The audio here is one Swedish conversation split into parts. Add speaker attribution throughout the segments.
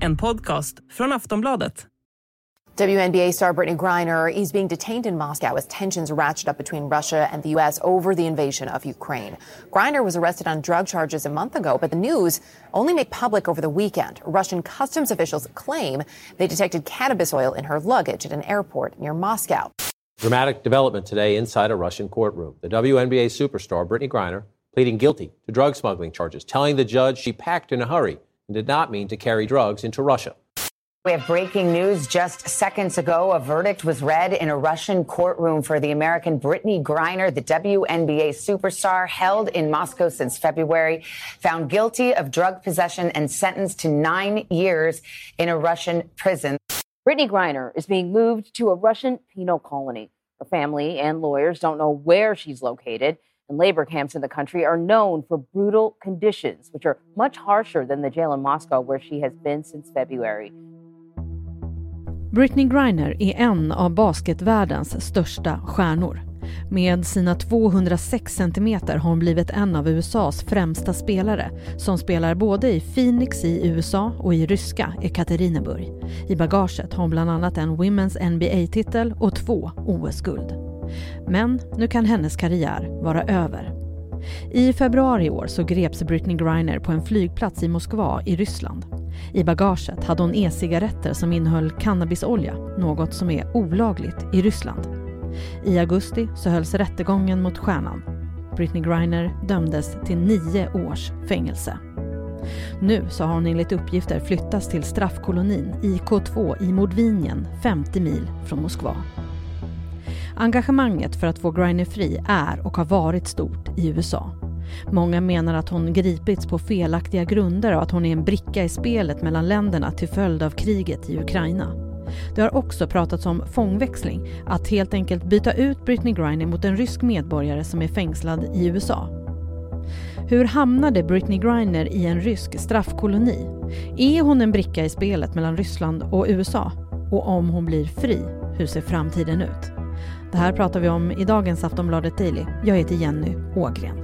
Speaker 1: En podcast från Aftonbladet.
Speaker 2: WNBA star Brittany Griner is being detained in Moscow as tensions ratchet up between Russia and the U.S. over the invasion of Ukraine. Griner was arrested on drug charges a month ago, but the news only made public over the weekend. Russian customs officials claim they detected cannabis oil in her luggage at an airport near Moscow.
Speaker 3: Dramatic development today inside a Russian courtroom. The WNBA superstar Brittany Griner pleading guilty to drug smuggling charges, telling the judge she packed in a hurry and did not mean to carry drugs into Russia.
Speaker 4: We have breaking news just seconds ago. A verdict was read in a Russian courtroom for the American Brittany Griner, the WNBA superstar held in Moscow since February, found guilty of drug possession and sentenced to nine years in a Russian prison.
Speaker 5: Brittany Griner is being moved to a Russian penal colony. Her family and lawyers don't know where she's located, and labor camps in the country are known for brutal conditions, which are much harsher than the jail in Moscow, where she has been since February.
Speaker 6: Britney Griner är en av basketvärldens största stjärnor. Med sina 206 centimeter har hon blivit en av USAs främsta spelare som spelar både i Phoenix i USA och i ryska Ekaterinburg. I bagaget har hon bland annat en Women's NBA-titel och två OS-guld. Men nu kan hennes karriär vara över. I februari i år så greps Britney Griner på en flygplats i Moskva i Ryssland. I bagaget hade hon e-cigaretter som innehöll cannabisolja, något som är olagligt i Ryssland. I augusti så hölls rättegången mot stjärnan. Britney Griner dömdes till nio års fängelse. Nu så har hon enligt uppgifter flyttats till straffkolonin IK2 i Mordvinien, 50 mil från Moskva. Engagemanget för att få Griner fri är och har varit stort i USA. Många menar att hon gripits på felaktiga grunder och att hon är en bricka i spelet mellan länderna till följd av kriget i Ukraina. Det har också pratats om fångväxling, att helt enkelt byta ut Britney Griner mot en rysk medborgare som är fängslad i USA. Hur hamnade Britney Griner i en rysk straffkoloni? Är hon en bricka i spelet mellan Ryssland och USA? Och om hon blir fri, hur ser framtiden ut? Det här pratar vi om i dagens Aftonbladet Daily. Jag heter Jenny Ågren.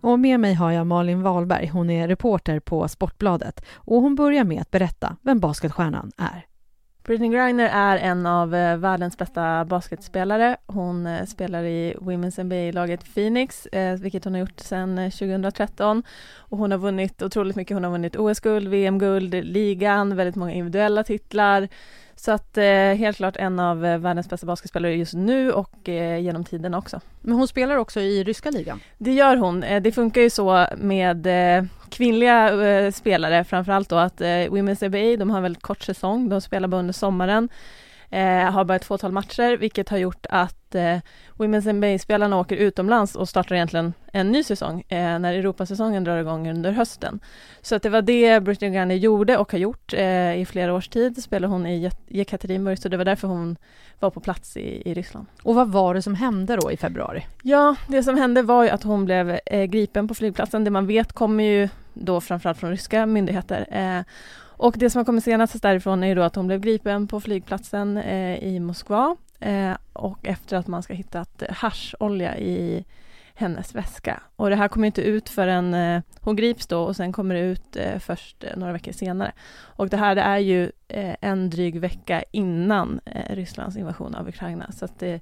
Speaker 6: Och med mig har jag Malin Wahlberg. Hon är reporter på Sportbladet och hon börjar med att berätta vem basketstjärnan är.
Speaker 7: Brittany Griner är en av eh, världens bästa basketspelare. Hon eh, spelar i Women's NBA-laget Phoenix, eh, vilket hon har gjort sedan 2013. Och hon har vunnit otroligt mycket. Hon har vunnit OS-guld, VM-guld, ligan, väldigt många individuella titlar. Så att eh, helt klart en av eh, världens bästa basketspelare just nu och eh, genom tiden också.
Speaker 6: Men hon spelar också i ryska ligan?
Speaker 7: Det gör hon. Eh, det funkar ju så med eh, kvinnliga eh, spelare framförallt då att Women's NBA, de har en väldigt kort säsong, de spelar bara under sommaren eh, har bara ett fåtal matcher, vilket har gjort att eh, Women's NBA-spelarna åker utomlands och startar egentligen en ny säsong eh, när Europasäsongen drar igång under hösten. Så att det var det Brittany Griner gjorde och har gjort eh, i flera års tid, spelade hon i Jekaterinburg, så det var därför hon var på plats i, i Ryssland.
Speaker 6: Och vad var det som hände då i februari?
Speaker 7: Ja, det som hände var ju att hon blev eh, gripen på flygplatsen. Det man vet kommer ju då framförallt från ryska myndigheter. Och det som har kommit senast därifrån är ju då att hon blev gripen på flygplatsen eh, i Moskva eh, och efter att man ska hittat hascholja i hennes väska. Och det här kommer inte ut förrän eh, hon grips då och sen kommer det ut eh, först eh, några veckor senare. Och det här det är ju eh, en dryg vecka innan eh, Rysslands invasion av Ukraina så att det,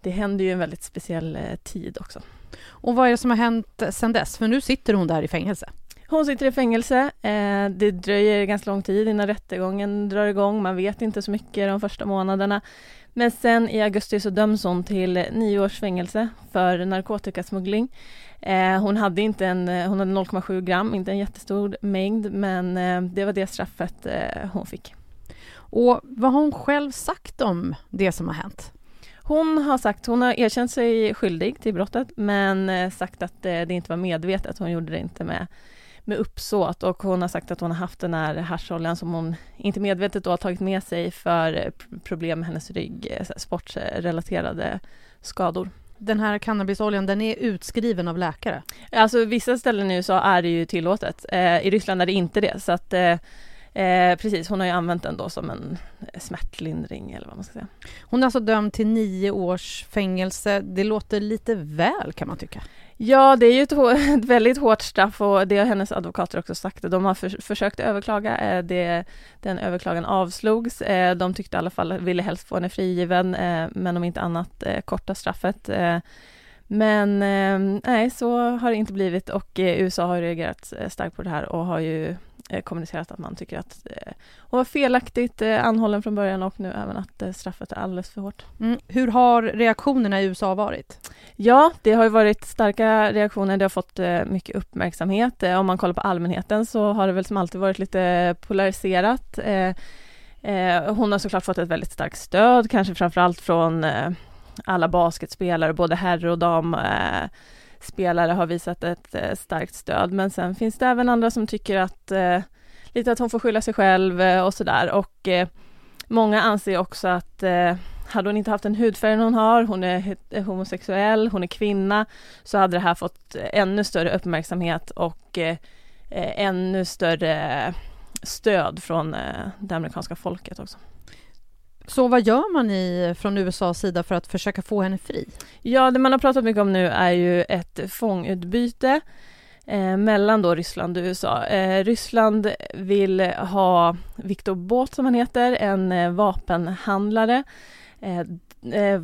Speaker 7: det händer ju en väldigt speciell eh, tid också.
Speaker 6: Och vad är det som har hänt sedan dess? För nu sitter hon där i fängelse.
Speaker 7: Hon sitter i fängelse. Eh, det dröjer ganska lång tid innan rättegången drar igång. Man vet inte så mycket de första månaderna. Men sen i augusti så döms hon till nio års fängelse för narkotikasmuggling. Eh, hon hade inte en, hon hade 0,7 gram, inte en jättestor mängd, men eh, det var det straffet hon fick.
Speaker 6: Och vad har hon själv sagt om det som har hänt?
Speaker 7: Hon har sagt, hon har erkänt sig skyldig till brottet, men sagt att det inte var medvetet. Hon gjorde det inte med med uppsåt och hon har sagt att hon har haft den här hascholjan som hon inte medvetet då har tagit med sig för eh, problem med hennes rygg, eh, sportrelaterade skador.
Speaker 6: Den här cannabisoljan, den är utskriven av läkare?
Speaker 7: Alltså vissa ställen i USA är det ju tillåtet. Eh, I Ryssland är det inte det, så att eh, Eh, precis, hon har ju använt den då som en smärtlindring eller vad man ska säga.
Speaker 6: Hon är alltså dömd till nio års fängelse. Det låter lite väl kan man tycka.
Speaker 7: Ja, det är ju ett, ett, väldigt hårt straff och det har hennes advokater också sagt. De har för, försökt överklaga, eh, det, den överklagan avslogs. Eh, de tyckte i alla fall, ville helst få henne frigiven, eh, men om inte annat korta straffet. Men nej, så har det inte blivit och USA har reagerat starkt på det här och har ju kommunicerat att man tycker att hon var felaktigt anhållen från början och nu även att straffet är alldeles för hårt.
Speaker 6: Mm. Hur har reaktionerna i USA varit?
Speaker 7: Ja, det har ju varit starka reaktioner. Det har fått eh, mycket uppmärksamhet. Eh, om man kollar på allmänheten så har det väl som alltid varit lite polariserat. Eh, hon har såklart fått ett väldigt starkt stöd, kanske framförallt från alla basketspelare, både herr och spelare har visat ett eh, starkt stöd. Men sen finns det även andra som tycker att eh, lite att hon får skylla sig själv eh, och sådär. Och många anser också att hade hon inte haft den hudfärgen hon har, hon är homosexuell, hon är kvinna, så hade det här fått ännu större uppmärksamhet och eh, ännu större stöd från eh, det amerikanska folket också.
Speaker 6: Så vad gör man i, från USAs sida för att försöka få henne fri?
Speaker 7: Ja, det man har pratat mycket om nu är ju ett fångutbyte eh, mellan då Ryssland och USA. Eh, Ryssland vill ha Viktor Båt, som han heter, en eh, vapenhandlare eh, eh,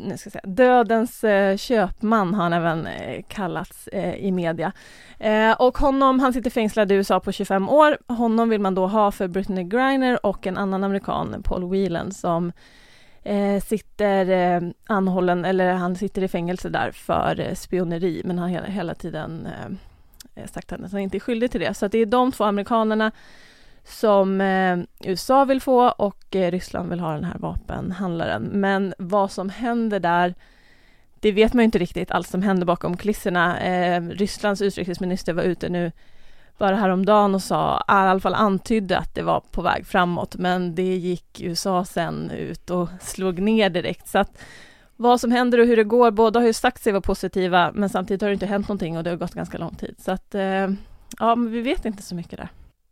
Speaker 7: nu ska säga, dödens eh, köpman har han även eh, kallats eh, i media. Eh, och honom, han sitter fängslad i USA på 25 år. Honom vill man då ha för Britney Griner och en annan amerikan, Paul Whelan, som eh, sitter eh, anhållen, eller han sitter i fängelse där för eh, spioneri, men han har hela, hela tiden eh, sagt att han inte är skyldig till det. Så det är de två amerikanerna som eh, USA vill få och eh, Ryssland vill ha den här vapenhandlaren. Men vad som händer där, det vet man ju inte riktigt allt som händer bakom kulisserna. Eh, Rysslands utrikesminister var ute nu bara häromdagen och sa, i alla fall antydde att det var på väg framåt, men det gick USA sen ut och slog ner direkt. Så att vad som händer och hur det går, båda har ju sagt sig vara positiva, men samtidigt har det inte hänt någonting och det har gått ganska lång tid. Så att, eh, ja, men vi vet inte så mycket där.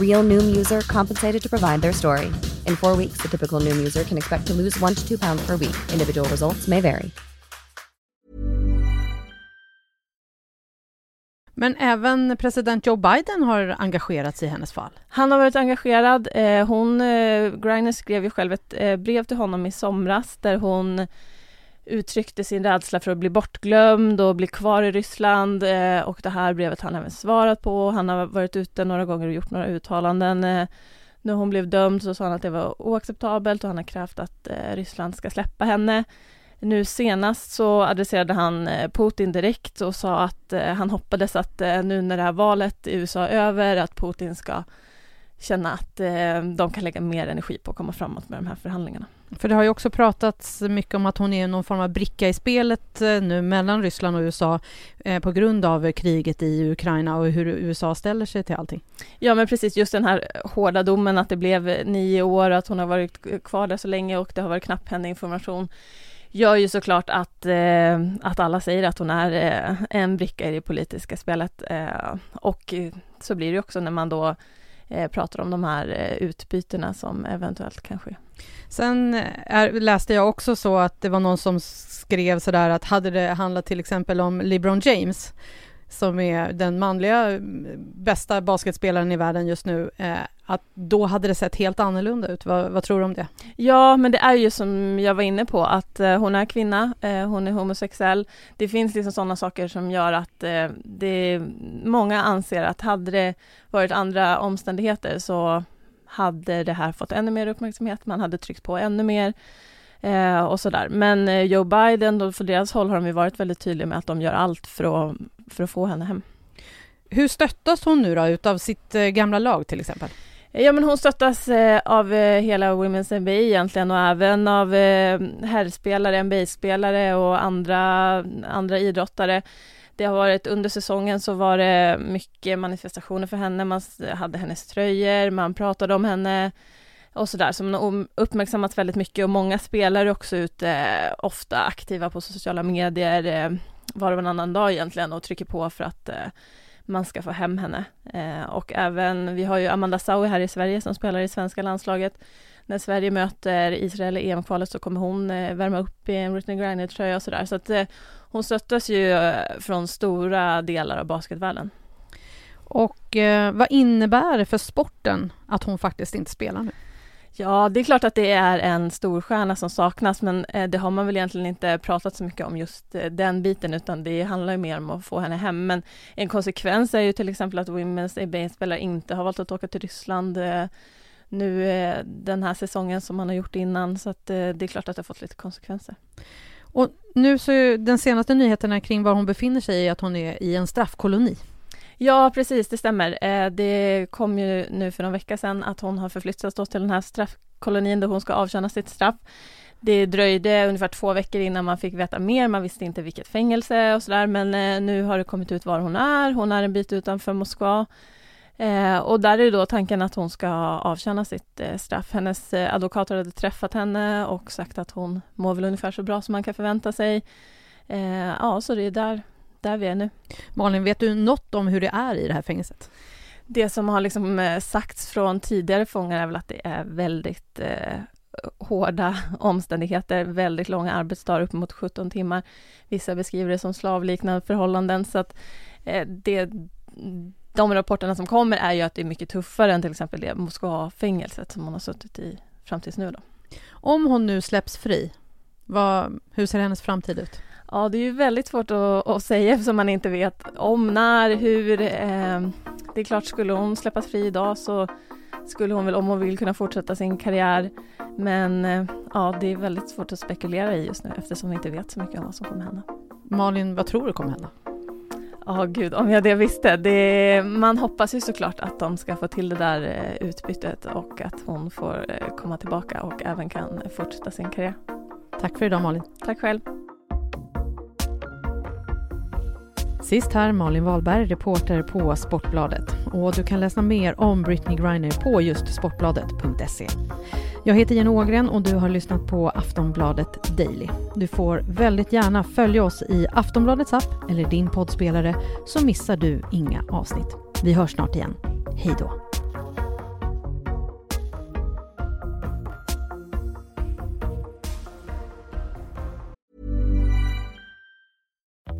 Speaker 8: Real Noom user compensated to provide their story. In four weeks, the typical Noom user can expect to lose one to two pounds per week. Individual results may vary.
Speaker 6: Men även president Joe Biden har engagerat sig i hennes fall.
Speaker 7: Han har varit engagerad. Eh, hon, eh, Griner skrev ju själv ett eh, brev till honom i somras där hon uttryckte sin rädsla för att bli bortglömd och bli kvar i Ryssland eh, och det här brevet har han även svarat på. Han har varit ute några gånger och gjort några uttalanden. Eh, när hon blev dömd så sa han att det var oacceptabelt och han har krävt att eh, Ryssland ska släppa henne. Nu senast så adresserade han eh, Putin direkt och sa att eh, han hoppades att eh, nu när det här valet i USA är över, att Putin ska känna att eh, de kan lägga mer energi på att komma framåt med de här förhandlingarna.
Speaker 6: För det har ju också pratats mycket om att hon är någon form av bricka i spelet eh, nu mellan Ryssland och USA eh, på grund av kriget i Ukraina och hur USA ställer sig till allting.
Speaker 7: Ja, men precis just den här eh, hårda domen att det blev nio år och att hon har varit kvar där så länge och det har varit knapphändig information gör ju såklart att, eh, att alla säger att hon är eh, en bricka i det politiska spelet. Eh, och så blir det också när man då Eh, pratar om de här eh, utbytena som eventuellt kan ske.
Speaker 6: Sen eh, är, läste jag också så att det var någon som skrev sådär att hade det handlat till exempel om LeBron James som är den manliga mm, bästa basketspelaren i världen just nu, eh, att då hade det sett helt annorlunda ut. Vad, vad, tror du om det?
Speaker 7: Ja, men det är ju som jag var inne på, att eh, hon är kvinna, eh, hon är homosexuell. Det finns liksom sådana saker som gör att eh, det, många anser att hade det varit andra omständigheter så hade det här fått ännu mer uppmärksamhet, man hade tryckt på ännu mer eh, och sådär. Men eh, Joe Biden, då, för deras håll har de ju varit väldigt tydliga med att de gör allt för att, för att få henne hem.
Speaker 6: Hur stöttas hon nu då utav sitt eh, gamla lag till exempel?
Speaker 7: Ja men hon stöttas eh, av eh, hela Women's NBA egentligen och även av herrspelare, NBA-spelare och andra, andra idrottare. Det har varit under säsongen så var det mycket manifestationer för henne, man hade hennes tröjor, man pratade om henne och sådär, som har uppmärksammats väldigt mycket och många spelare också ute, ofta aktiva på sociala medier var och varannan dag egentligen och trycker på för att eh, man ska få hem henne. Eh, och även, vi har ju Amanda Saui här i Sverige som spelar i svenska landslaget. När Sverige möter Israel i EM-kvalet så kommer hon eh, värma upp i en Britney Griner-tröja och sådär. Så att eh, hon stöttas ju eh, från stora delar av basketvärlden.
Speaker 6: Och eh, vad innebär det för sporten att hon faktiskt inte spelar nu?
Speaker 7: Ja, det är klart att det är en storstjärna som saknas, men eh, det har man väl egentligen inte pratat så mycket om just eh, den biten, utan det handlar ju mer om att få henne hem. Men en konsekvens är ju till exempel att Women's ABA-spelare inte har valt att åka till Ryssland eh, nu den här säsongen som man har gjort innan, så att det är klart att det har fått lite konsekvenser.
Speaker 6: Och nu så är den senaste nyheterna kring var hon befinner sig är att hon är i en straffkoloni.
Speaker 7: Ja, precis, det stämmer. Eh, det kom ju nu för någon vecka sedan att hon har förflyttats till den här straffkolonin där hon ska avtjäna sitt straff. Det dröjde ungefär två veckor innan man fick veta mer. Man visste inte vilket fängelse och sådär, men eh, nu har det kommit ut var hon är. Hon är en bit utanför Moskva. Eh, och där är då tanken att hon ska avtjäna sitt eh, straff. Hennes advokater hade träffat henne och sagt att hon mår väl ungefär så bra som man kan förvänta sig. ja, så det är där där vi är nu.
Speaker 6: Malin, vet du något om hur det är i det här fängelset?
Speaker 7: Det som har liksom eh, sagts från tidigare fångar är väl att det är väldigt eh, hårda omständigheter, väldigt långa arbetsdagar, upp mot 17 timmar. Vissa beskriver det som slavliknande förhållanden, så att eh, det, de rapporterna som kommer är ju att det är mycket tuffare än till exempel det Moskva-fängelset som hon har suttit i fram tills nu. Då.
Speaker 6: Om hon nu släpps fri, vad, hur ser hennes framtid ut?
Speaker 7: Ja, det är ju väldigt svårt att, att säga eftersom man inte vet om, när, hur. Eh, det är klart, skulle hon släppas fri idag så skulle hon väl om hon vill kunna fortsätta sin karriär. Men eh, ja, det är väldigt svårt att spekulera i just nu eftersom vi inte vet så mycket om vad som kommer hända.
Speaker 6: Malin, vad tror du kommer hända?
Speaker 7: Ja, oh, gud, om jag det visste. Det, man hoppas ju såklart att de ska få till det där eh, utbytet och att hon får komma tillbaka och även kan fortsätta sin karriär.
Speaker 6: Tack för idag Malin.
Speaker 7: Tack själv.
Speaker 6: Sist här Malin Wahlberg, reporter på Sportbladet. Och du kan läsa mer om Britney Griner på just sportbladet.se. Jag heter Jenny Ågren och du har lyssnat på Aftonbladet Daily. Du får väldigt gärna följa oss i Aftonbladets app eller din poddspelare så missar du inga avsnitt. Vi hörs snart igen. Hej då!